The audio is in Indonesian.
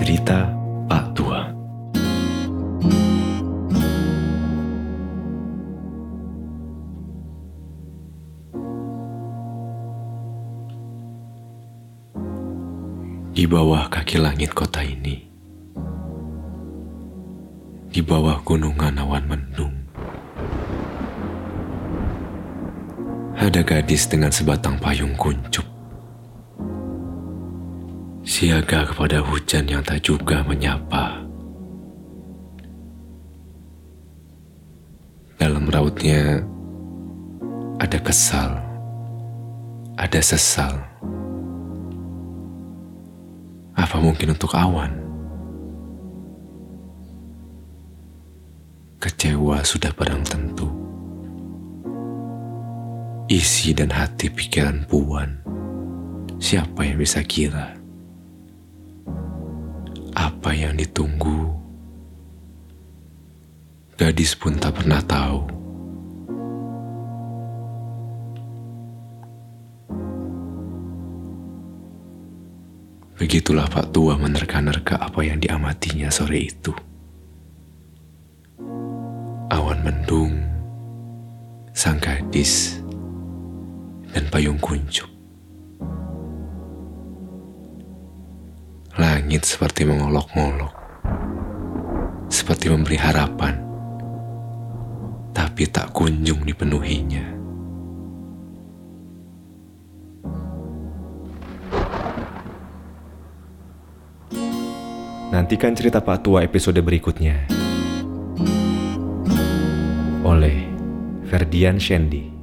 Cerita Pak Tua. Di bawah kaki langit kota ini Di bawah gunungan awan mendung Ada gadis dengan sebatang payung kuncup Siaga kepada hujan yang tak juga menyapa Dalam rautnya ada kesal, ada sesal. Apa mungkin untuk awan? Kecewa sudah barang tentu. Isi dan hati pikiran puan. Siapa yang bisa kira? Apa yang ditunggu? Gadis pun tak pernah tahu. Begitulah Pak Tua menerka-nerka apa yang diamatinya sore itu. Awan mendung, sang gadis, dan payung kuncup. Langit seperti mengolok-ngolok, seperti memberi harapan, tapi tak kunjung dipenuhinya. Nantikan cerita Pak Tua episode berikutnya. Oleh Ferdian Shendi.